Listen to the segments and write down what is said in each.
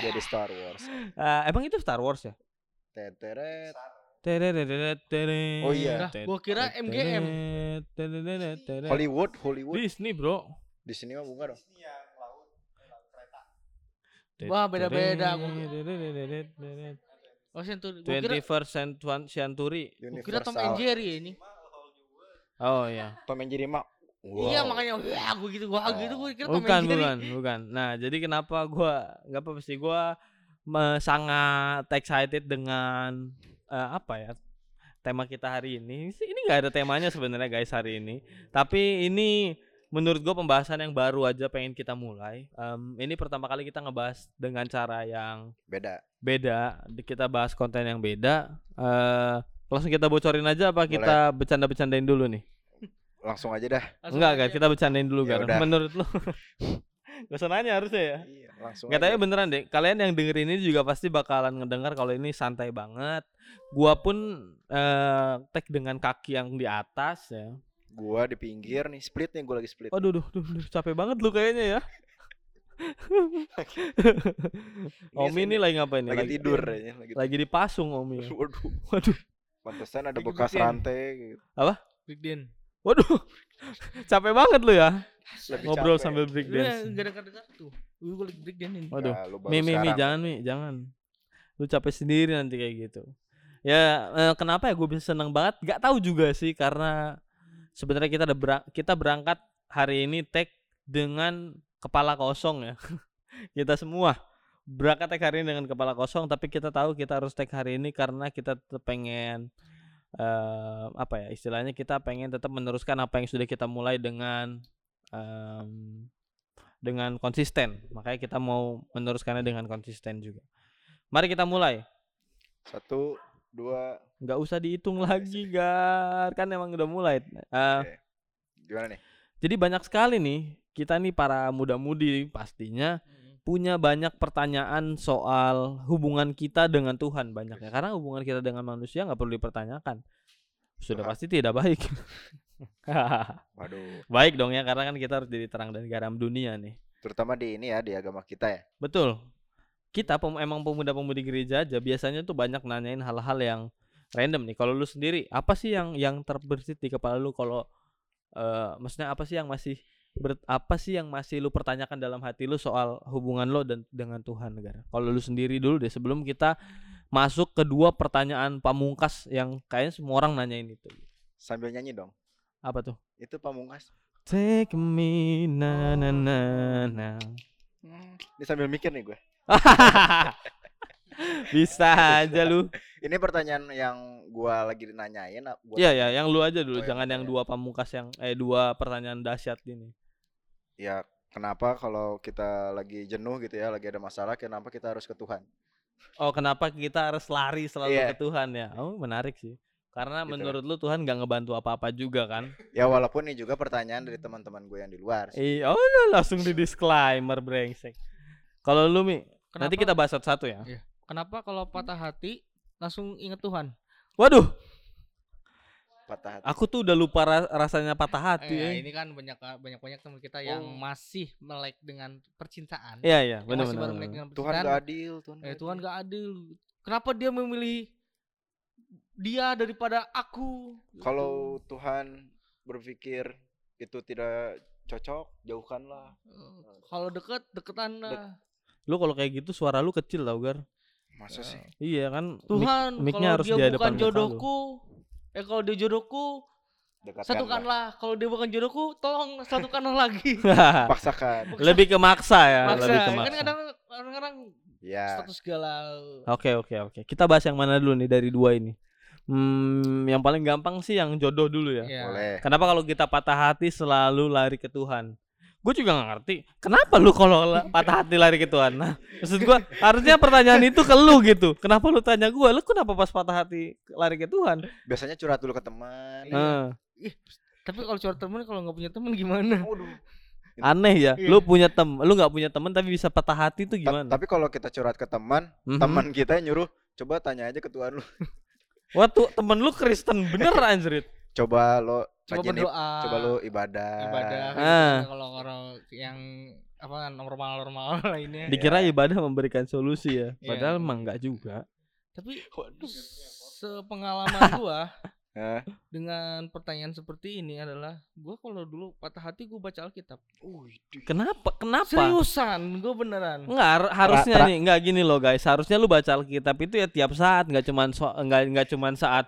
Jadi Star Wars. Ah, emang itu Star Wars ya? Teteret. Oh iya. Gua kira MGM. Hollywood, Hollywood. Disney bro. Di sini mah bunga dong. Wah, beda-beda. Oh, Century. Gua kira, 21st centu- century. gua kira Tom and Jerry ini. Oh iya. Tom and Jerry mah. Iya, wow. makanya wah gua gitu, wah Oh. gitu gua kira Tom Bukan, and Jerry. bukan, bukan. Nah, jadi kenapa gua nggak apa sih gua me- sangat excited dengan eh, apa ya? Tema kita hari ini. Sih, Ini nggak ada temanya sebenarnya guys hari ini. Tapi ini menurut gua pembahasan yang baru aja pengen kita mulai. Em, ini pertama kali kita ngebahas dengan cara yang Beda. beda. Kita bahas konten yang beda. Eh langsung kita bocorin aja apa kita bercanda-bercandain dulu nih? Langsung aja dah. Langsung Enggak, kita bercandain dulu Ya kan. Menurut lu? Gak usah nanya harusnya ya. Iya, langsung aja. tapi beneran deh. Kalian yang dengerin ini juga pasti bakalan ngedengar kalau ini santai banget. Gua pun eh tag dengan kaki yang di atas ya. Gua di pinggir nih, split nih gua lagi split. Waduh, duh, duh, duh, capek banget lu kayaknya ya. Omi ini lagi ngapain nih? lagi, tidur ya, lagi, Lagi dipasung Omi. Waduh. Waduh. Pantesan ada bekas gede. rantai gitu. Big Den. Waduh. capek banget lu ya Lagi ngobrol capek. sambil break Lu dance. enggak dekat-dekat tuh. Gua lagi Big Den ini. Waduh. Ya, lu Mi, mi, mi, jangan mi, jangan. Lu capek sendiri nanti kayak gitu. Ya eh, kenapa ya gue bisa seneng banget? Gak tahu juga sih karena sebenarnya kita ada berang- kita berangkat hari ini tag dengan kepala kosong ya. kita semua berangkat tag hari ini dengan kepala kosong, tapi kita tahu kita harus tag hari ini karena kita tetap pengen eh apa ya istilahnya kita pengen tetap meneruskan apa yang sudah kita mulai dengan em, dengan konsisten. Makanya kita mau meneruskannya dengan konsisten juga. Mari kita mulai. Satu, dua, nggak usah dihitung lagi gar. Kan emang udah mulai Oke. gimana nih? jadi banyak sekali nih kita nih para muda-mudi pastinya punya banyak pertanyaan soal hubungan kita dengan Tuhan banyaknya karena hubungan kita dengan manusia nggak perlu dipertanyakan sudah pasti tidak baik Waduh. baik dong ya karena kan kita harus jadi terang dan garam dunia nih Terutama di ini ya, di agama kita ya. Betul. Kita pem- emang pemuda-pemudi gereja aja biasanya tuh banyak nanyain hal-hal yang random nih. Kalau lu sendiri, apa sih yang yang terbersit di kepala lu kalau eh maksudnya apa sih yang masih ber- apa sih yang masih lu pertanyakan dalam hati lu soal hubungan lo dan dengan Tuhan negara? Kalau lu sendiri dulu deh sebelum kita masuk ke dua pertanyaan pamungkas yang kayaknya semua orang nanyain itu. Sambil nyanyi dong. Apa tuh? Itu pamungkas. Take me na na na na. Ini sambil mikir nih gue. Bisa aja lu. Ini pertanyaan yang gua lagi nanyain. Iya ya, yang lu aja dulu, Oh, yang jangan gua yang ya. dua pamungkas yang eh dua pertanyaan dahsyat ini. Ya kenapa kalau kita lagi jenuh gitu ya, lagi ada masalah, kenapa kita harus ke Tuhan? Oh, kenapa kita harus lari selalu Iya. ke Tuhan ya? Oh, menarik sih. Karena Gitu. menurut lu Tuhan nggak ngebantu apa-apa juga kan? Ya walaupun ini juga pertanyaan dari teman-teman gue yang di luar. sih. Iya, oh lu langsung di disclaimer brengsek. Kalau lu Mi, nanti Kenapa? kita bahas satu-satu ya. Kenapa kalau patah hati langsung inget Tuhan? Waduh, Patah hati. aku tuh udah lupa ra- rasanya patah hati. Eh, eh. ini kan banyak banyak banyak teman kita yang Oh. masih melek dengan percintaan. Iya, iya, benar benar. Tuhan gak adil, Tuhan. Eh Tuhan gak adil. Kenapa dia memilih dia daripada aku? Gitu. Kalau Tuhan berpikir itu tidak cocok, jauhkanlah. Eh, kalau deket deketan lah. Lu kalau kayak gitu suara lu kecil tau, Gar. Masa sih? Iya kan? mic- Tuhan, mic-nya kalau harus dia di bukan jodohku, eh kalau dia jodohku, Dekatkanlah. satukanlah. Kalau dia bukan jodohku, tolong satukanlah lagi. Paksakan. Lebih ke maksa ya, Maksa. lebih ke Kan maksa. kadang orang-orang Ya. status galau. Oke oke oke. Kita bahas yang mana dulu nih dari dua ini? Hmm, yang paling gampang sih yang jodoh dulu ya. Boleh. Kenapa kalau kita patah hati selalu lari ke Tuhan? Gue juga gak ngerti. Kenapa lu kalau la- patah hati lari ke Tuhan? Nah, maksud gue harusnya pertanyaan itu ke lu gitu. Kenapa lu tanya gue? Lu kenapa pas patah hati lari ke Tuhan? Biasanya curhat dulu ke teman. Eh, Tapi kalau curhat temen kalau nggak punya temen gimana? Waduh. aneh ya. Iya. Lu punya tem, lu nggak punya temen tapi bisa patah hati tuh Ta- gimana? Tapi kalau kita curhat ke teman, Mhm. teman kita yang nyuruh coba tanya aja ke Tuhan lu. Wah tuh temen lu Kristen bener anjrit. coba lo Coba rajin berdoa. coba lo ibadah. ibadah Ah. kalau orang yang apa normal-normal lainnya. Dikira ibadah memberikan solusi ya. Iya. Padahal emang enggak juga. Tapi sepengalaman gua dengan pertanyaan seperti ini adalah gua kalau dulu patah hati gua baca Alkitab. Kenapa? Kenapa? Seriusan, gua beneran. Enggak har- harusnya tra- nih, enggak gini loh guys. Harusnya lu baca Alkitab itu ya tiap saat, enggak cuman so, enggak enggak cuman saat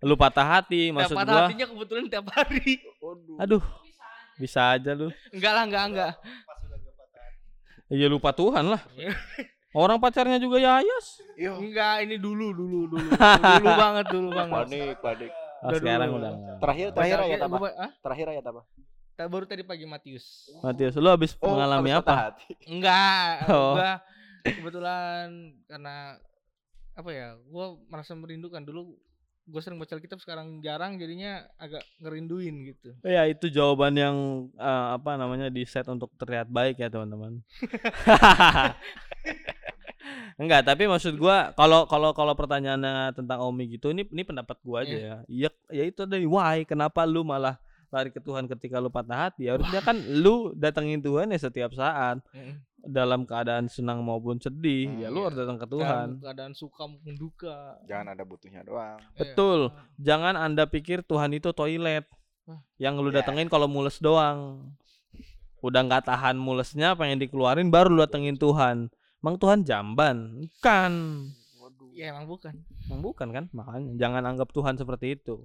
lu patah hati, Tiap maksud patah gua. hatinya kebetulan tiap hari. Aduh. Bisa aja lu. Enggak lah, enggak, enggak. Iya lupa Tuhan lah. Orang pacarnya juga Yayas. Yo, Enggak, ini dulu, dulu, dulu. dulu banget, dulu banget. panik, panik. Oh, Udah sekarang dulu. udah. enggak. Terakhir terakhir ayat Alkitab, apa? gua ah? Terakhir ayat apa? Baru tadi pagi Matius. Matius, lu habis mengalami habis apa? hati. Enggak, Oh. gua kebetulan karena apa ya, gua merasa merindukan dulu gue sering baca Alkitab sekarang jarang jadinya agak ngerinduin gitu. Ya itu jawaban yang eh, apa namanya di set untuk terlihat baik ya teman-teman. Enggak, tapi maksud gua kalau kalau kalau pertanyaannya tentang Omi gitu ini ini pendapat gua aja ya. Iya, ya itu dari why kenapa lu malah lari ke Tuhan ketika lu patah hati? Harusnya kan lu datengin Tuhan ya setiap saat Mm. Dalam keadaan senang maupun sedih. Hmm, ya lu iya. harus datang ke Tuhan. Dalam keadaan suka maupun duka. Jangan ada butuhnya doang. Iya. Betul. Jangan Anda pikir Tuhan itu toilet Wah. yang lu Ya. datengin kalau mules doang. Udah nggak tahan mulesnya pengen dikeluarin baru lu datengin Tuhan. Emang Tuhan jamban? Bukan. Ya emang bukan. Emang bukan kan? Makanya jangan anggap Tuhan seperti itu.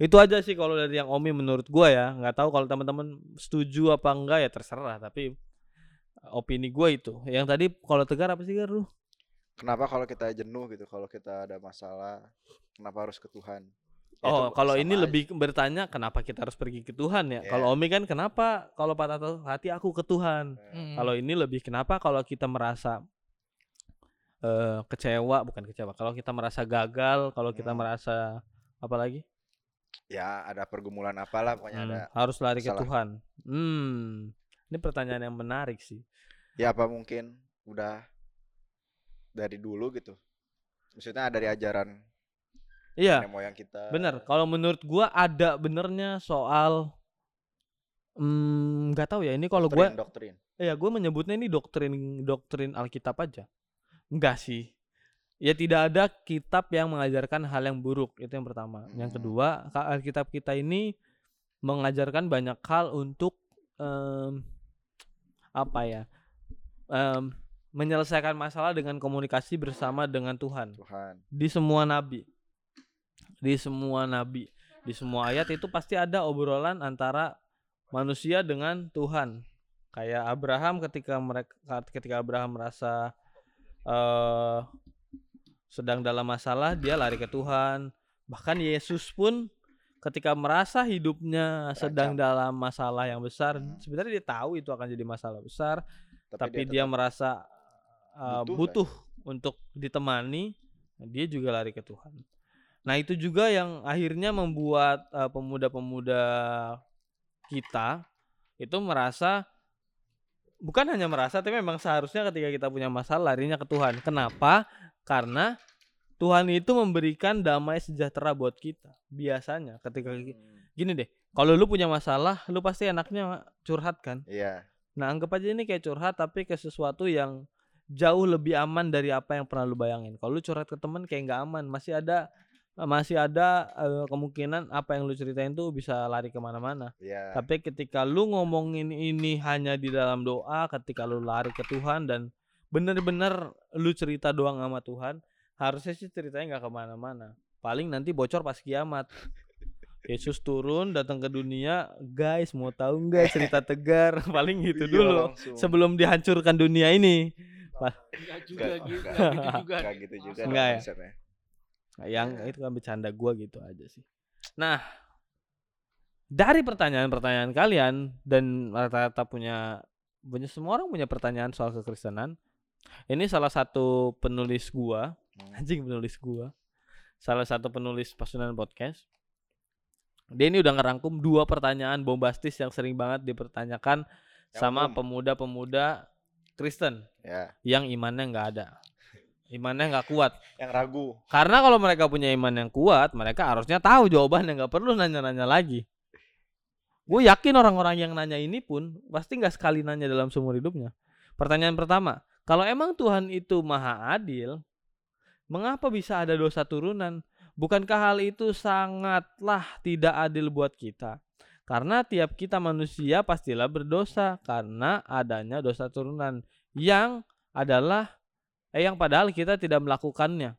Itu aja sih kalau dari yang Omi menurut gua ya. nggak tahu kalau teman-teman setuju apa enggak ya terserah. Tapi opini gua itu. Yang tadi kalau tegar apa sih Gar lu? Kenapa kalau kita jenuh gitu, kalau kita ada masalah, kenapa harus ke Tuhan? Ya, Oh, kalau ini aja. lebih bertanya kenapa kita harus pergi ke Tuhan ya? Ya. Kalau Omi kan kenapa kalau patah hati aku ke Tuhan? Hmm. Kalau ini lebih kenapa kalau kita merasa eh kecewa bukan kecewa. Kalau kita merasa gagal, kalau kita Hmm. merasa apa lagi? Ya ada pergumulan apalah pokoknya Hmm, ada. harus lari ke masalah. Tuhan. Hmm. Ini pertanyaan yang menarik sih. Ya apa mungkin udah dari dulu gitu. Maksudnya dari ajaran Iya, nenek moyang kita. bener. Kalau menurut gua ada benernya soal hmm, nggak tahu ya. Ini kalau gua doktrin. Ya, gue menyebutnya ini doktrin doktrin Alkitab aja. Enggak sih. Ya tidak ada kitab yang mengajarkan hal yang buruk. Itu yang pertama. Yang Hmm. kedua, ka- Alkitab kita ini mengajarkan banyak hal untuk em, apa ya? Em, menyelesaikan masalah dengan komunikasi bersama dengan Tuhan Tuhan. di semua nabi. Di semua nabi, di semua ayat itu pasti ada obrolan antara manusia dengan Tuhan. Kayak Abraham ketika mereka ketika Abraham merasa eh sedang dalam masalah, dia lari ke Tuhan. Bahkan Yesus pun ketika merasa hidupnya sedang Terancam. dalam masalah yang besar, Hmm. sebenarnya dia tahu itu akan jadi masalah besar, Tapi, tapi, dia, dia, merasa uh, butuh butuh, untuk ditemani, dia juga lari ke Tuhan. Nah itu juga yang akhirnya membuat uh, pemuda-pemuda kita itu merasa bukan hanya merasa, tapi memang seharusnya ketika kita punya masalah larinya ke Tuhan. Kenapa? Karena Tuhan itu memberikan damai sejahtera buat kita. Biasanya ketika Hmm, gini deh, kalau lu punya masalah, lu pasti enaknya curhat kan? Iya. Nah, anggap aja ini kayak curhat tapi ke sesuatu yang jauh lebih aman dari apa yang pernah lu bayangin. Kalau lu curhat ke temen kayak nggak aman, masih ada masih ada eh, kemungkinan apa yang lu ceritain tuh bisa lari ke mana-mana. Iya. Tapi ketika lu ngomongin ini hanya di dalam doa, ketika lu lari ke Tuhan dan bener-bener lu cerita doang sama Tuhan, harusnya sih ceritanya nggak ke mana-mana. Paling nanti bocor pas kiamat. Yesus turun datang ke dunia, guys mau tahu nggak cerita tegar? Paling gitu Iya, dulu langsung. sebelum dihancurkan dunia ini. Enggak juga Nggak- gitu, enggak gitu juga. Nggak gitu juga Nggak dong ya? Yang Iya. itu kan bercanda gua gitu aja sih. Nah, dari pertanyaan-pertanyaan kalian dan rata-rata punya punya semua orang punya pertanyaan soal kekristenan. Ini salah satu penulis gua, Hmm. anjing penulis gua. Salah satu penulis Pasunan Podcast. Dia ini udah ngerangkum dua pertanyaan bombastis yang sering banget dipertanyakan Yang sama pemuda-pemuda Kristen Ya. yang imannya nggak ada. imannya nggak kuat. Yang ragu. Karena kalau mereka punya iman yang kuat, mereka harusnya tahu jawabannya, nggak perlu nanya-nanya lagi. Gue yakin orang-orang yang nanya ini pun pasti nggak sekali nanya dalam seumur hidupnya. Pertanyaan pertama, kalau emang Tuhan itu maha adil, mengapa bisa ada dosa turunan? Bukankah hal itu sangatlah tidak adil buat kita? Karena tiap kita manusia pastilah berdosa karena adanya dosa turunan yang adalah eh yang padahal kita tidak melakukannya.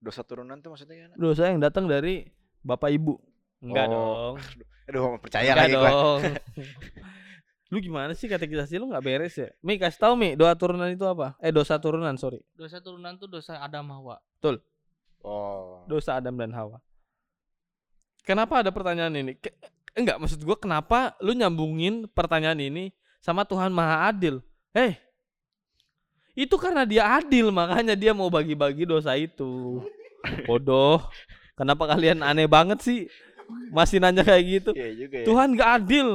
Dosa turunan tuh maksudnya gimana? Dosa yang datang dari bapak ibu. Enggak Oh, dong. Aduh, percaya Enggak lagi gua. dong. lu gimana sih kategorisasi lu nggak beres ya? Mi kasih tahu Mi, doa turunan itu apa? Eh dosa turunan, sorry. Dosa turunan tuh dosa Adam Hawa. Oh. Dosa Adam dan Hawa. Kenapa ada pertanyaan ini? Ke- enggak, maksud gua kenapa lu nyambungin pertanyaan ini sama Tuhan Maha Adil? Hei, itu karena dia adil makanya dia mau bagi-bagi dosa itu. Bodoh. Kenapa kalian aneh banget sih? Masih nanya kayak gitu. Iya juga ya. Tuhan gak adil.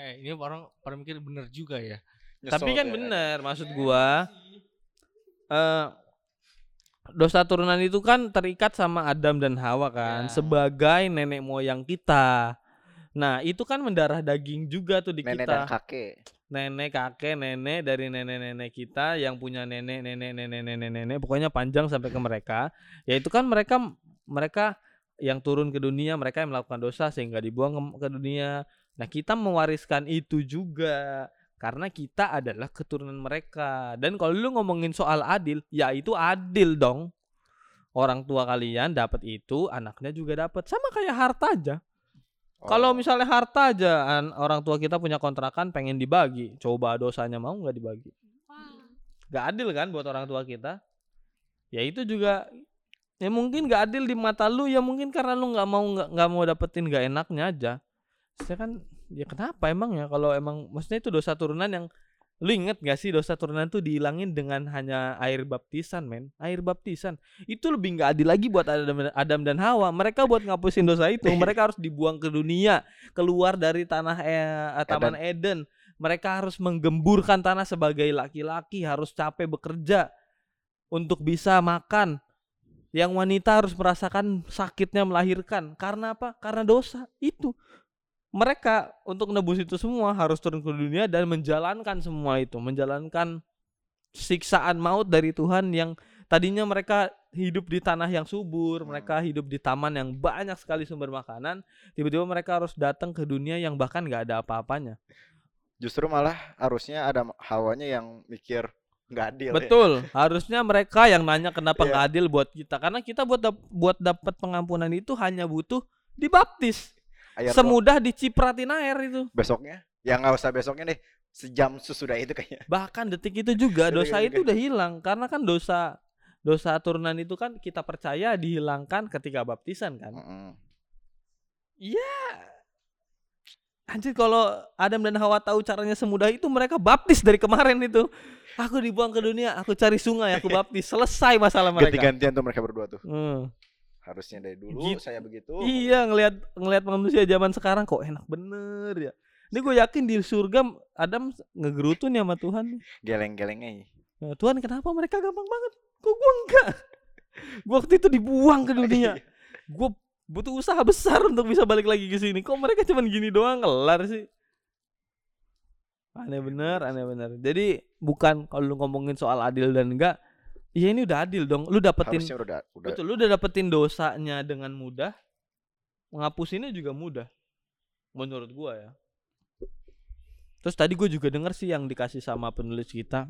Eh, ini orang pada mikir bener juga ya. Tapi Nyesel kan ya. bener maksud gua eh dosa turunan itu kan terikat sama Adam dan Hawa kan Ya. sebagai nenek moyang kita. Nah, itu kan mendarah daging juga tuh di Nenek kita. dan kakek. Nenek, kakek, nenek dari nenek-nenek kita yang punya nenek, nenek, nenek, nenek, nenek, pokoknya panjang sampai ke mereka. Ya itu kan mereka mereka yang turun ke dunia, mereka yang melakukan dosa sehingga dibuang ke, ke dunia. Nah, kita mewariskan itu juga karena kita adalah keturunan mereka. Dan kalau lu ngomongin soal adil, ya itu adil dong. Orang tua kalian dapat itu, anaknya juga dapat. Sama kayak harta aja. Kalau Oh. misalnya harta aja an- orang tua kita punya kontrakan pengen dibagi, coba dosanya mau nggak dibagi? Gak adil kan buat orang tua kita? Ya itu juga ya mungkin gak adil di mata lu ya mungkin karena lu nggak mau nggak nggak mau dapetin gak enaknya aja. Saya kan ya kenapa emang ya? Kalau emang maksudnya itu dosa turunan yang lu inget gak sih dosa turunan tuh dihilangin dengan hanya air baptisan men? Air baptisan. Itu lebih nggak adil lagi buat Adam, Adam dan Hawa. Mereka buat ngapusin dosa itu. Mereka harus dibuang ke dunia. Keluar dari tanah eh, taman Eden. Mereka harus menggemburkan tanah sebagai laki-laki. Harus capek bekerja untuk bisa makan. Yang wanita harus merasakan sakitnya melahirkan. Karena apa? Karena dosa. Itu mereka untuk nebus itu semua harus turun ke dunia dan menjalankan semua itu, menjalankan siksaan maut dari Tuhan yang tadinya mereka hidup di tanah yang subur, mereka hidup di taman yang banyak sekali sumber makanan, tiba-tiba mereka harus datang ke dunia yang bahkan nggak ada apa-apanya. Justru malah harusnya ada hawanya yang mikir nggak adil. ya. Betul, harusnya mereka yang nanya kenapa Iya. nggak adil buat kita, karena kita buat dap- buat dapat pengampunan itu hanya butuh dibaptis, Air doang. semudah dicipratin air itu. besoknya. Ya nggak usah besoknya deh. Sejam sesudah itu kayaknya. bahkan detik itu juga dosa itu udah hilang karena kan dosa dosa turunan itu kan kita percaya dihilangkan ketika baptisan kan Mm-mm. anjir kalau Adam dan Hawa tahu caranya semudah itu mereka baptis dari kemarin itu aku dibuang ke dunia aku cari sungai aku baptis selesai masalah mereka Ganti-gantian tuh mereka berdua tuh. Hmm. Harusnya dari dulu Gitu. saya begitu. iya ngelihat ngelihat manusia zaman sekarang kok enak bener ya ini gue yakin di surga Adam ngegerutu nih sama Tuhan Geleng-gelengnya. Nah, Tuhan kenapa mereka gampang banget? Kok gua enggak? Gua waktu itu dibuang ke dunia. Gua butuh usaha besar untuk bisa balik lagi ke sini. Kok mereka cuman gini doang kelar sih? Aneh bener, aneh bener. Jadi bukan kalau lu ngomongin soal adil dan enggak, ya ini udah adil dong. Lu dapetin Harusnya udah udah betul, lu udah dapetin dosanya dengan mudah. Menghapusinnya juga mudah. Menurut gua ya. Terus tadi gue juga denger sih yang dikasih sama penulis kita.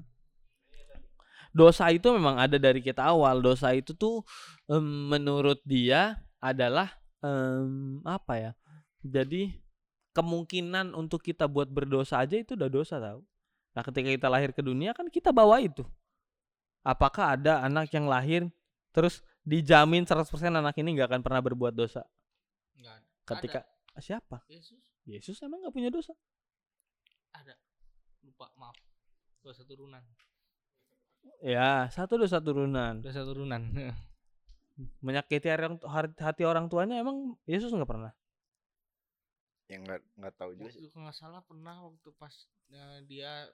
Dosa itu memang ada dari kita awal. Dosa itu tuh em, menurut dia adalah em, apa ya? Jadi kemungkinan untuk kita buat berdosa aja itu udah dosa tau. Nah ketika kita lahir ke dunia kan kita bawa itu. Apakah ada anak yang lahir terus dijamin 100% anak ini nggak akan pernah berbuat dosa? Enggak ada. Ketika siapa? Yesus Yesus emang nggak punya dosa. ada. Lupa, maaf. Dosa turunan. Ya, satu dosa turunan. Dosa turunan. Menyakiti orang, hati orang tuanya emang Yesus nggak pernah. yang nggak nggak tahu juga kalau nggak salah pernah waktu pas eh, dia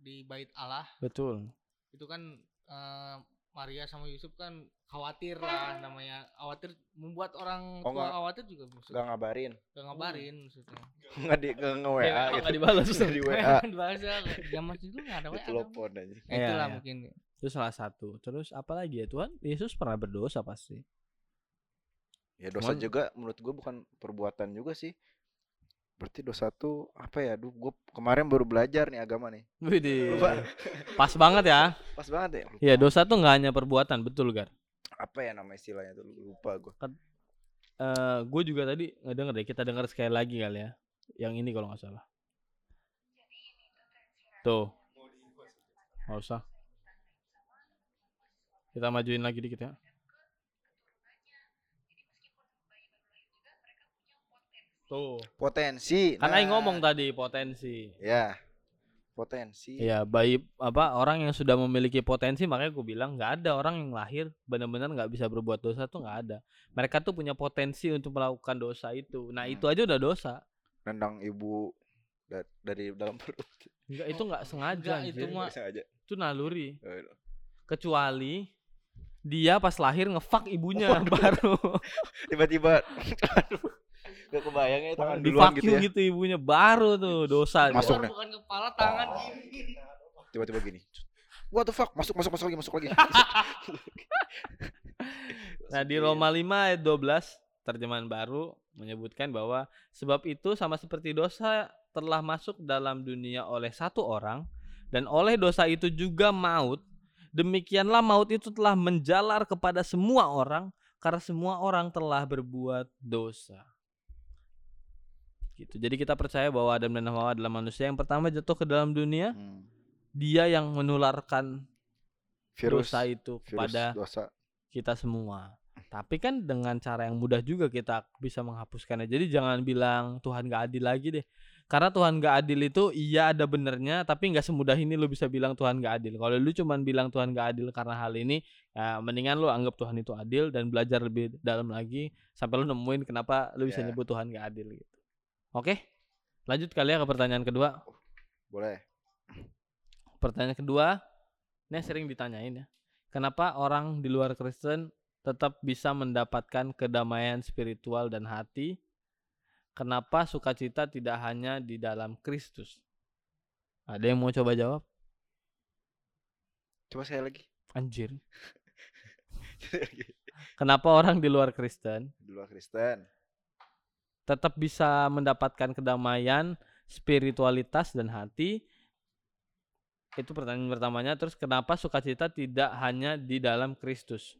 di bait Allah Betul. Itu kan eh, Maria sama Yusuf kan khawatir lah namanya khawatir membuat orang Oh, tua khawatir juga maksudnya Gak ngabarin. gak ngabarin maksudnya Nggak di nge nge WA Kok gitu. nggak dibalas di WA. bahasa zaman dulu nggak ada WA telepon aja. Nah, itulah Iya, iya. mungkin Itu salah satu. Terus apa lagi ya Tuhan? Yesus pernah berdosa pasti. Ya dosa Cuman- juga menurut gue bukan perbuatan juga sih. Berarti dosa tuh apa ya? Duh, gue kemarin baru belajar nih agama nih. Widih. Lupa. Pas banget ya. Pas banget ya. Ya dosa tuh nggak hanya perbuatan, betul Gar. Apa ya nama istilahnya tuh lupa gue. Eh gue juga tadi nggak denger deh. Kita denger sekali lagi kali ya. Yang ini kalau nggak salah. Tuh. Nggak usah. Kita majuin lagi dikit ya. Tuh. Potensi. Kan nah. ngomong tadi potensi. Ya. Potensi. Iya, bayi apa orang yang sudah memiliki potensi makanya gue bilang nggak ada orang yang lahir benar-benar nggak bisa berbuat dosa tuh nggak ada. Mereka tuh punya potensi untuk melakukan dosa itu. Nah Hmm. itu aja udah dosa. Nendang ibu da- dari dalam perut. Enggak itu nggak sengaja. Enggak, itu mah- itu naluri. Eh, Kecuali dia pas lahir ngefak ibunya baru Tiba-tiba. Gak kebayang ya tangan di duluan fuck gitu ya. gitu ibunya baru tuh dosa. Masuk bukan, nih. bukan kepala tangan gini Tiba-tiba gini. What the fuck? Masuk masuk masuk lagi masuk lagi. Nah di Roma 5 ayat 12 terjemahan baru menyebutkan bahwa sebab itu sama seperti dosa telah masuk dalam dunia oleh satu orang dan oleh dosa itu juga maut demikianlah maut itu telah menjalar kepada semua orang karena semua orang telah berbuat dosa. Gitu. Jadi kita percaya bahwa Adam dan Hawa adalah manusia yang pertama jatuh ke dalam dunia, Hmm. dia yang menularkan Virus. dosa itu virus kepada dosa. kita semua. Tapi kan dengan cara yang mudah juga kita bisa menghapuskannya. Jadi jangan bilang Tuhan gak adil lagi deh. Karena Tuhan gak adil itu iya ada benernya, tapi nggak semudah ini lu bisa bilang Tuhan gak adil. Kalau lu cuman bilang Tuhan gak adil karena hal ini, ya mendingan lu anggap Tuhan itu adil dan belajar lebih dalam lagi sampai lu nemuin kenapa lu bisa Ya. nyebut Tuhan gak adil gitu. Oke, lanjut kali ya ke pertanyaan kedua. Boleh. Pertanyaan kedua, ini sering ditanyain ya. Kenapa orang di luar Kristen tetap bisa mendapatkan kedamaian spiritual dan hati? Kenapa sukacita tidak hanya di dalam Kristus? Ada yang mau coba jawab? Coba saya lagi. Anjir. Kenapa orang di luar Kristen Di luar Kristen. Tetap bisa mendapatkan kedamaian, spiritualitas dan hati? Itu pertanyaan pertamanya. Terus kenapa sukacita tidak hanya di dalam Kristus?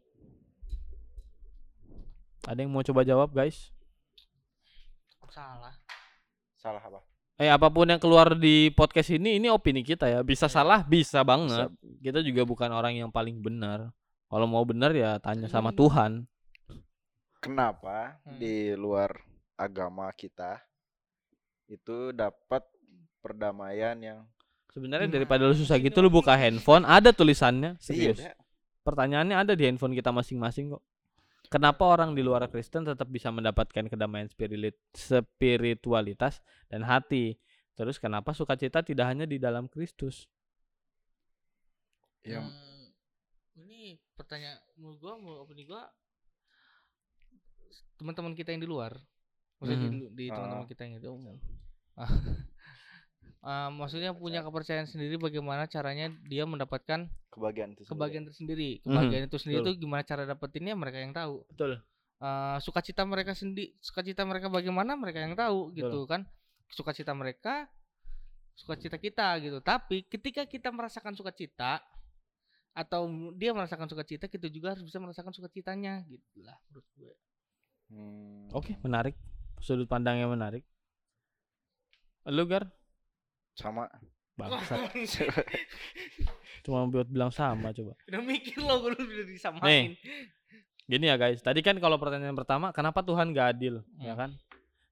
Ada yang mau coba jawab, guys? salah Salah apa? Eh apa pun yang keluar di podcast ini ini opini kita ya. Bisa salah, bisa banget. Kita juga bukan orang yang paling benar. Kalau mau benar ya tanya sama Hmm. Tuhan. Kenapa Hmm. di luar agama kita itu dapat perdamaian yang Sebenarnya Nah, daripada lu susah gitu lu buka opini. handphone, ada tulisannya. Iya, Serius. udah. Pertanyaannya ada di handphone kita masing-masing kok. Kenapa orang di luar Kristen tetap bisa mendapatkan kedamaian spiritualitas dan hati? Terus kenapa sukacita tidak hanya di dalam Kristus? yang Hmm, ini pertanyaan menurut gua mau opini gua teman-teman kita yang di luar maksudnya di, lu- di Ah. teman-teman kita yang itu. Ah, ah, maksudnya punya kepercayaan sendiri bagaimana caranya dia mendapatkan kebahagiaan itu sendiri. kebahagiaan tersendiri. Mhm, kebahagiaan itu sendiri betul. itu gimana cara dapetinnya? Mereka yang tahu. Betul. Eh, sukacita mereka sendiri sukacita mereka bagaimana? Mereka yang tahu gitu kan. Sukacita mereka sukacita kita gitu. Tapi ketika kita merasakan sukacita atau dia merasakan sukacita kita juga harus bisa merasakan sukacitanya gitu lah menurut gue. Hmm. Oke, menarik. Sudut pandangnya menarik. Lu Gar? Sama. Bangsat. Cuma buat bilang sama coba. udah mikir lo gue udah disamain Nih. Gini ya guys, tadi kan kalau pertanyaan pertama, kenapa Tuhan gak adil, ya Hmm. kan?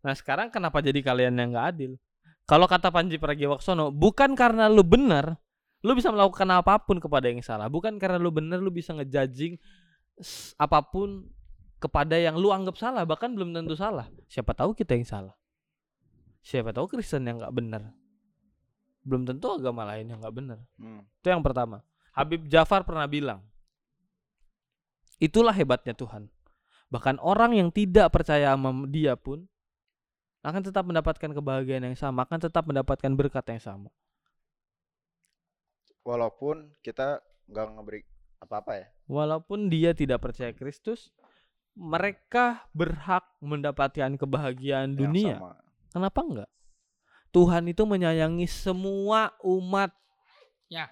Nah sekarang kenapa jadi kalian yang gak adil? Kalau kata Panji Pragiwaksono, bukan karena lu benar, lu bisa melakukan apa pun kepada yang salah. Bukan karena lu benar, lu bisa ngejudging apa pun kepada yang lu anggap salah, bahkan belum tentu salah. Siapa tahu kita yang salah. Siapa tahu Kristen yang gak benar. Belum tentu agama lain yang gak benar. Hmm. Itu yang pertama. Habib Jafar pernah bilang, itulah hebatnya Tuhan. Bahkan orang yang tidak percaya sama dia pun akan tetap mendapatkan kebahagiaan yang sama, akan tetap mendapatkan berkat yang sama. Walaupun kita nggak ngeberi apa-apa ya. Walaupun dia tidak percaya Kristus, mereka berhak mendapatkan kebahagiaan yang dunia. sama. Kenapa enggak? Tuhan itu menyayangi semua umat Ya.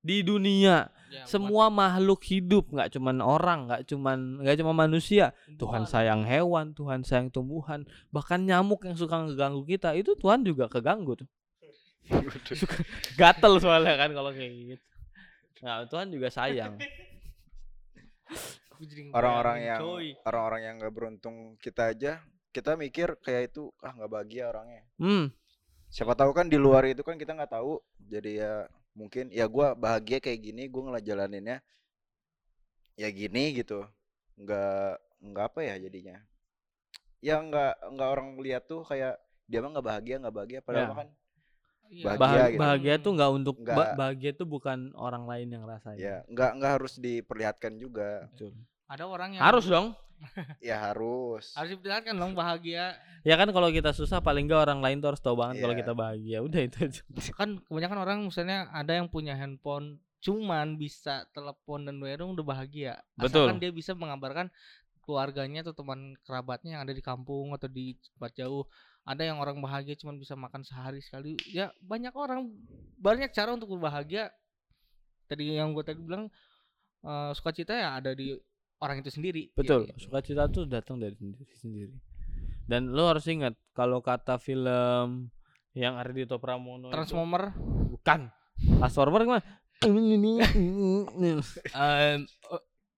di dunia, Ya, semua makhluk hidup, nggak cuman orang, nggak cuman nggak cuma manusia. Tuhan sayang hewan, Tuhan sayang tumbuhan, bahkan nyamuk yang suka ngeganggu kita itu Tuhan juga keganggu tuh. Gatel soalnya kan kalau kayak gitu. Nah, Tuhan juga sayang. Orang-orang yang orang-orang yang nggak beruntung kita aja kita mikir kayak itu ah nggak bahagia orangnya. Hmm, Siapa tahu kan di luar itu kan kita nggak tahu. Jadi ya mungkin ya gua bahagia kayak gini, gua ngejalaninnya ya gini gitu. Nggak nggak apa ya jadinya. Ya nggak nggak orang lihat tuh kayak dia mah nggak bahagia nggak bahagia padahal Ya. kan Iya. bahagia Bah- gitu. bahagia tuh nggak untuk Nggak. bahagia tuh bukan orang lain yang rasain. ya nggak nggak harus diperlihatkan juga. Betul. Ada orang yang Harus dong. Ya harus. harus diperlihatkan dong bahagia. Ya kan kalau kita susah paling nggak orang lain tuh harus tahu banget kalau Iya. kita bahagia. Udah itu aja. Kan kebanyakan orang misalnya ada yang punya handphone cuman bisa telepon dan bayar udah bahagia. Betul. Asalkan dia bisa mengabarkan keluarganya atau teman kerabatnya yang ada di kampung atau di tempat jauh. Ada yang orang bahagia cuman bisa makan sehari sekali. Ya banyak orang banyak cara untuk berbahagia. Tadi yang gue tadi bilang eh, sukacita ya ada di orang itu sendiri. Betul. Gitu. Sukacita tuh datang dari sendiri sendiri. Dan lo harus ingat kalau kata film yang Ardhito Pramono itu- Transformer bukan Transformer gimana? I'm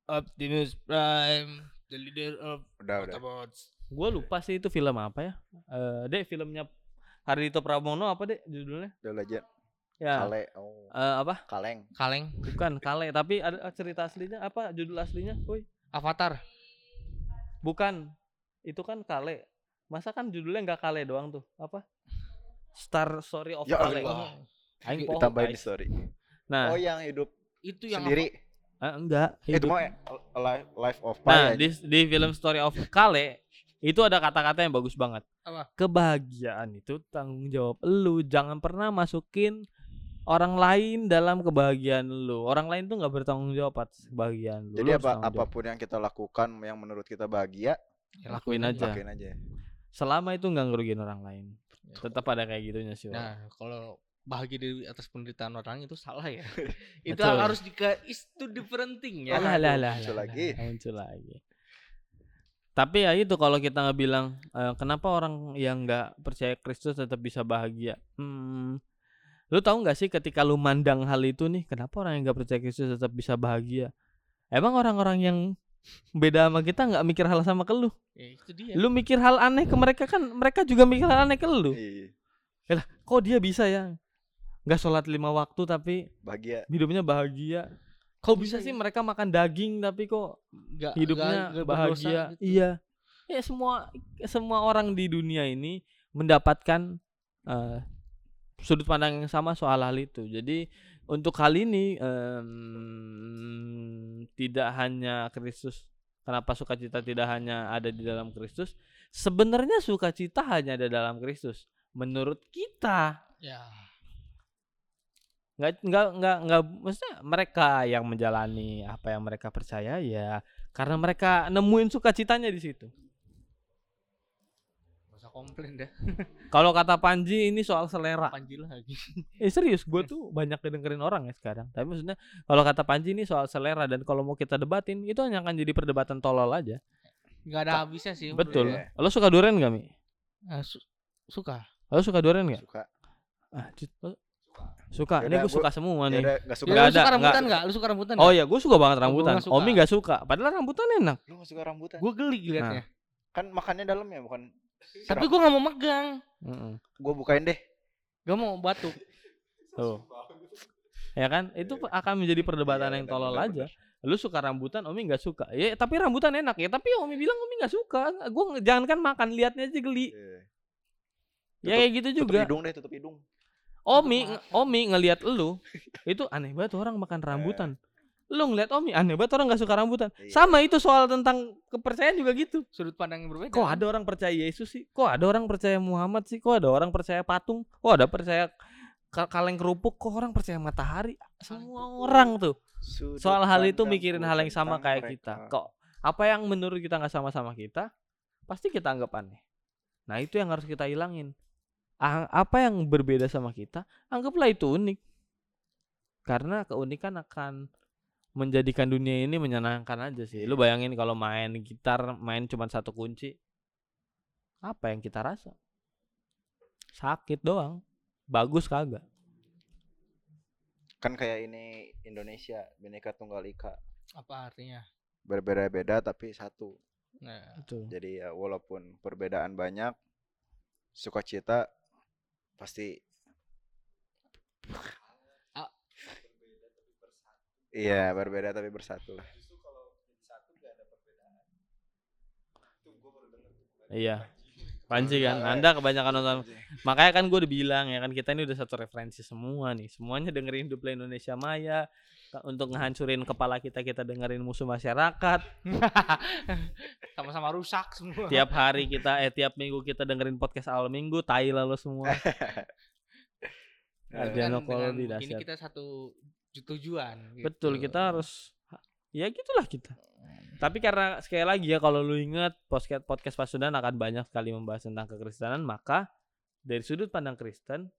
Optimus Prime, the leader of Udah. Autobots. Gue lupa sih itu film apa ya. Eh, dek filmnya Ardhito Pramono apa dek judulnya? Udah legend. Ya. Kale. Oh. eh, apa? Kaleng. Kaleng, Bukan Kale, tapi ada cerita aslinya apa? Judul aslinya? Woi, Avatar. bukan. Itu kan Kale. Masa kan judulnya nggak Kale doang tuh? Apa? Star Story of Ya Kale. Allah. Aing guys. story. Nah, Oh yang hidup Itu yang sendiri. eh, enggak. Itu hidup. mah life life of Pi Nah, di, di film Story of Kale itu ada kata-kata yang bagus banget. Apa? Kebahagiaan itu tanggung jawab lu. Jangan pernah masukin orang lain dalam kebahagiaan lu. Orang lain tuh nggak bertanggung jawab atas kebahagiaan lu. Jadi Lu apa jawab. apa pun yang kita lakukan yang menurut kita bahagia, Ya, lakuin aja. lakuin aja. Selama itu nggak ngerugiin orang lain. Ya. Tetap ada kayak gitunya sih. Nah, kalau bahagia di atas penderitaan orang itu salah ya. itu Betul. harus dika is to different thing ya. Alah, alah, alah, muncul lagi. muncul lagi. Tapi ya itu kalau kita nggak bilang eh, kenapa orang yang nggak percaya Kristus tetap bisa bahagia. Hmm, lu tahu nggak sih ketika lu mandang hal itu nih, kenapa orang yang nggak percaya Kristus tetap bisa bahagia? Emang orang-orang yang beda sama kita nggak mikir hal sama ke lu? Ya, itu dia. Lu mikir hal aneh ke mereka kan, mereka juga mikir hal aneh ke lu. Iya, Kok dia bisa ya? Nggak sholat lima waktu tapi bahagia. hidupnya bahagia. Kok bisa sih mereka makan daging tapi kok Nggak- hidupnya nggak berdosa bahagia. gitu. Iya. Ya semua semua orang di dunia ini mendapatkan eh, sudut pandang yang sama soal hal itu. Jadi untuk hal ini em, tidak hanya Kristus. Kenapa sukacita tidak hanya ada di dalam Kristus? Sebenarnya sukacita hanya ada dalam Kristus. Menurut kita, Ya. nggak nggak nggak nggak maksudnya mereka yang menjalani apa yang mereka percaya ya karena mereka nemuin sukacitanya di situ. Gak komplain deh. Kalau kata Panji ini soal selera. Panji lagi. Eh serius, gue tuh banyak dengerin orang ya sekarang. Tapi maksudnya kalau kata Panji ini soal selera dan kalau mau kita debatin itu hanya akan jadi perdebatan tolol aja. Nggak ada habisnya sih. Betul. Iya. Lo suka durian gak mi? Eh, su- suka. Lo suka durian gak? Suka. Ah, suka. Ini Yaudah, gue gua- suka semua Ya nih. udah enggak suka. Ya, lu ada, suka rambutan nggak- nggak? Lu suka rambutan Oh nggak? ya, gue suka banget rambutan. nggak suka. Omi gak suka. Padahal rambutan enak. Lu enggak suka rambutan? Gue geli liatnya. Kan makannya dalamnya bukan. Tapi gue nggak mau megang. Mm-mm. Gua bukain deh. Gak mau batuk. Tuh. Ya kan? Itu akan menjadi perdebatan Iya, yang benar, tolol aja. Lu suka rambutan, Omi nggak suka. Ya, tapi rambutan enak ya. Tapi Omi bilang Omi nggak suka. Gue jangan kan makan, liatnya aja geli. Iya. ya kayak gitu Tutup juga. hidung deh, tutup hidung. Omi, Omi ngelihat lu itu aneh banget tuh orang makan rambutan. Lu ngeliat Omi aneh banget orang nggak suka rambutan. Iya. Sama itu soal tentang kepercayaan juga gitu. Sudut pandang yang berbeda. Kok ada orang percaya Yesus sih? Kok ada orang percaya Muhammad sih? Kok ada orang percaya patung? Kok ada percaya ka- kaleng kerupuk? Kok orang percaya matahari? Semua orang tuh Sudut soal hal itu mikirin hal yang sama kayak mereka. kita. Kok apa yang menurut kita nggak sama-sama kita, pasti kita anggap aneh. Nah itu yang harus kita hilangin. Apa yang berbeda sama kita, anggaplah itu unik. Karena keunikan akan menjadikan dunia ini menyenangkan aja sih. Lu bayangin kalau main gitar, main cuma satu kunci, apa yang kita rasa? Sakit doang. Bagus kagak. Kan kayak ini Indonesia, Bhinneka Tunggal Ika. Apa artinya? Berbeda-beda tapi satu. Nah, Betul. Jadi ya walaupun perbedaan banyak, sukacita pasti. Iya, berbeda tapi bersatu lah. Iya. Panji kan, Anda kebanyakan nonton. Makanya kan gue udah bilang ya kan kita ini udah satu referensi semua nih. Semuanya dengerin Hidup Indonesia Maya. Untuk ngehancurin kepala kita kita dengerin musuh masyarakat. sama-sama rusak semua. Tiap hari kita eh tiap minggu kita dengerin podcast awal minggu. Tai lalu semua. Ardiano Kan kalau dengan di dahsyat. kita satu ju- tujuan. Betul gitu. kita harus ya gitulah kita. Tapi karena sekali lagi ya kalau lu ingat podcast podcast Pasundan akan banyak sekali membahas tentang kekristenan, maka dari sudut pandang Kristen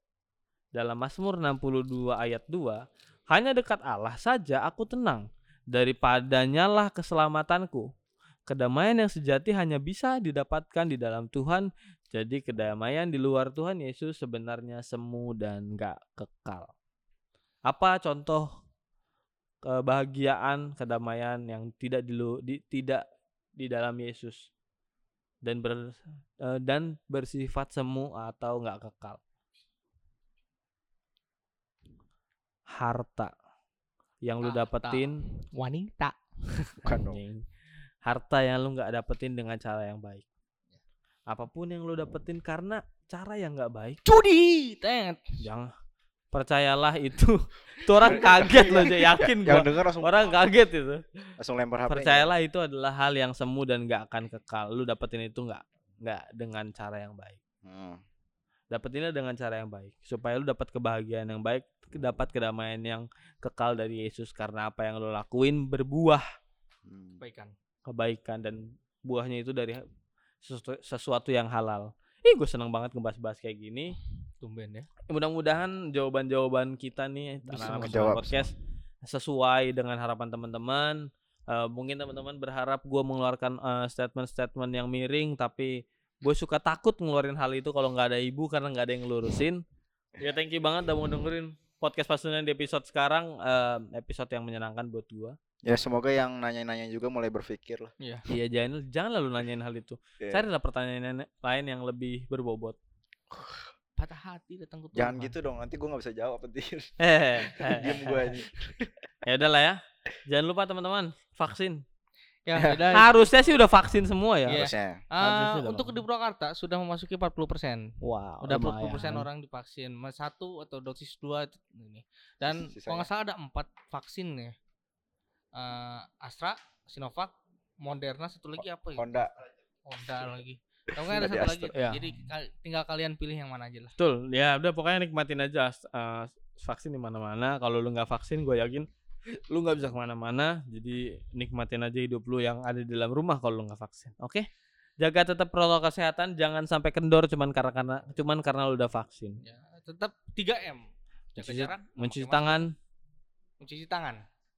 dalam Mazmur 62 ayat 2, hanya dekat Allah saja aku tenang, daripadanya lah keselamatanku. Kedamaian yang sejati hanya bisa didapatkan di dalam Tuhan. Jadi kedamaian di luar Tuhan Yesus sebenarnya semu dan gak kekal. Apa contoh kebahagiaan, kedamaian yang tidak di, lu- di- tidak di dalam Yesus dan ber, eh, dan bersifat semu atau nggak kekal. Harta yang lu dapetin, wanita. Bukan dong. anjing. harta yang lu nggak dapetin dengan cara yang baik. Apa pun yang lu dapetin karena cara yang nggak baik, Judi, tet. jangan percayalah itu. Tuh orang kaget loh, Jay. yakin gua. Yang denger langsung Orang kaget itu. langsung lempar HP. Percayalah itu adalah hal yang semu dan gak akan kekal. Lu dapetin itu nggak nggak dengan cara yang baik. Hmm. Dapetinnya dengan cara yang baik supaya lu dapat kebahagiaan yang baik, dapat kedamaian yang kekal dari Yesus karena apa yang lu lakuin berbuah Hmm. Kebaikan. kebaikan dan buahnya itu dari sesuatu, sesuatu yang halal. Ih, gue seneng banget ngebahas-bahas kayak gini. Tumben ya. Mudah-mudahan jawaban-jawaban kita nih Bisa menjawab podcast sesuai dengan harapan teman-teman. Eh, mungkin teman-teman berharap gue mengeluarkan eh, statement-statement yang miring, tapi gue suka takut ngeluarin hal itu kalau nggak ada ibu karena nggak ada yang ngelurusin. Ya thank you banget udah mau dengerin podcast pasundan di episode sekarang, eh, episode yang menyenangkan buat gue. Ya semoga yang nanya-nanya juga mulai berpikir lah. Iya. Iya jangan jangan lalu nanyain hal itu. Iya. Carilah pertanyaan lain yang lebih berbobot. Patah hati datang ke Jangan gitu dong, nanti gua nggak bisa jawab nanti. Eh, Diem gua ini. ya udahlah ya. Jangan lupa teman-teman vaksin. Ya, udah. Harusnya sih udah vaksin semua ya. Iya. Harusnya. Ah, Harusnya untuk di Purwakarta sudah memasuki 40%. Wow. Udah lumayan. 40% orang divaksin, Mas satu atau dosis dua ini. Dan Sisanya. kalau nggak salah ada empat vaksin ya. Eh, Astra, Sinovac, Moderna, satu lagi apa ya? Honda. Honda lagi. Kamu kan ada satu lagi. Iya. Jadi tinggal kalian pilih yang mana aja lah. Betul. Ya udah pokoknya nikmatin aja eh, vaksin di mana-mana. Kalau lu nggak vaksin, gue yakin lu nggak bisa ke mana-mana. Jadi nikmatin aja hidup lu yang ada di dalam rumah kalau lu nggak vaksin. Oke? Jaga tetap protokol kesehatan. Jangan sampai kendor cuman karena karena cuman karena lu udah vaksin. Ya, tetap 3M. Jaga Mencuci- jarak, Mencuci tangan. mencuci tangan.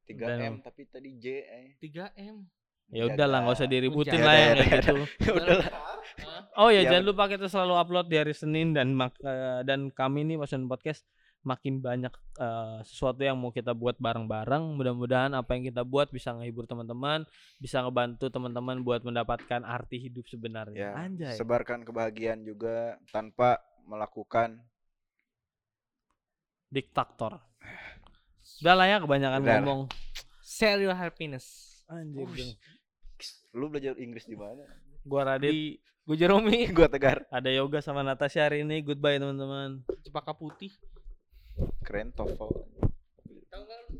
3M tapi tadi J. Eh. 3M. Ya udahlah nggak usah diributin lah yang Ya udah, kayak ya gitu. Udahlah. Hah? Oh ya, Ya, jangan lupa kita selalu upload di hari Senin dan mak- eh, dan kami nih Pasun Podcast makin banyak eh, sesuatu yang mau kita buat bareng-bareng. Mudah-mudahan apa yang kita buat bisa ngehibur teman-teman, bisa ngebantu teman-teman buat mendapatkan arti hidup sebenarnya. Ya, Anjay. sebarkan kebahagiaan juga tanpa melakukan Diktator. Udah lah ya kebanyakan Benar. ngomong. Share your happiness. Anjir. Ush. Lu belajar Inggris di mana? Gua Radit, Di gue Jeromi gua tegar. ada yoga sama Natasha hari ini. Goodbye teman-teman. Cempaka Putih. keren TOEFL tahu nggak lu?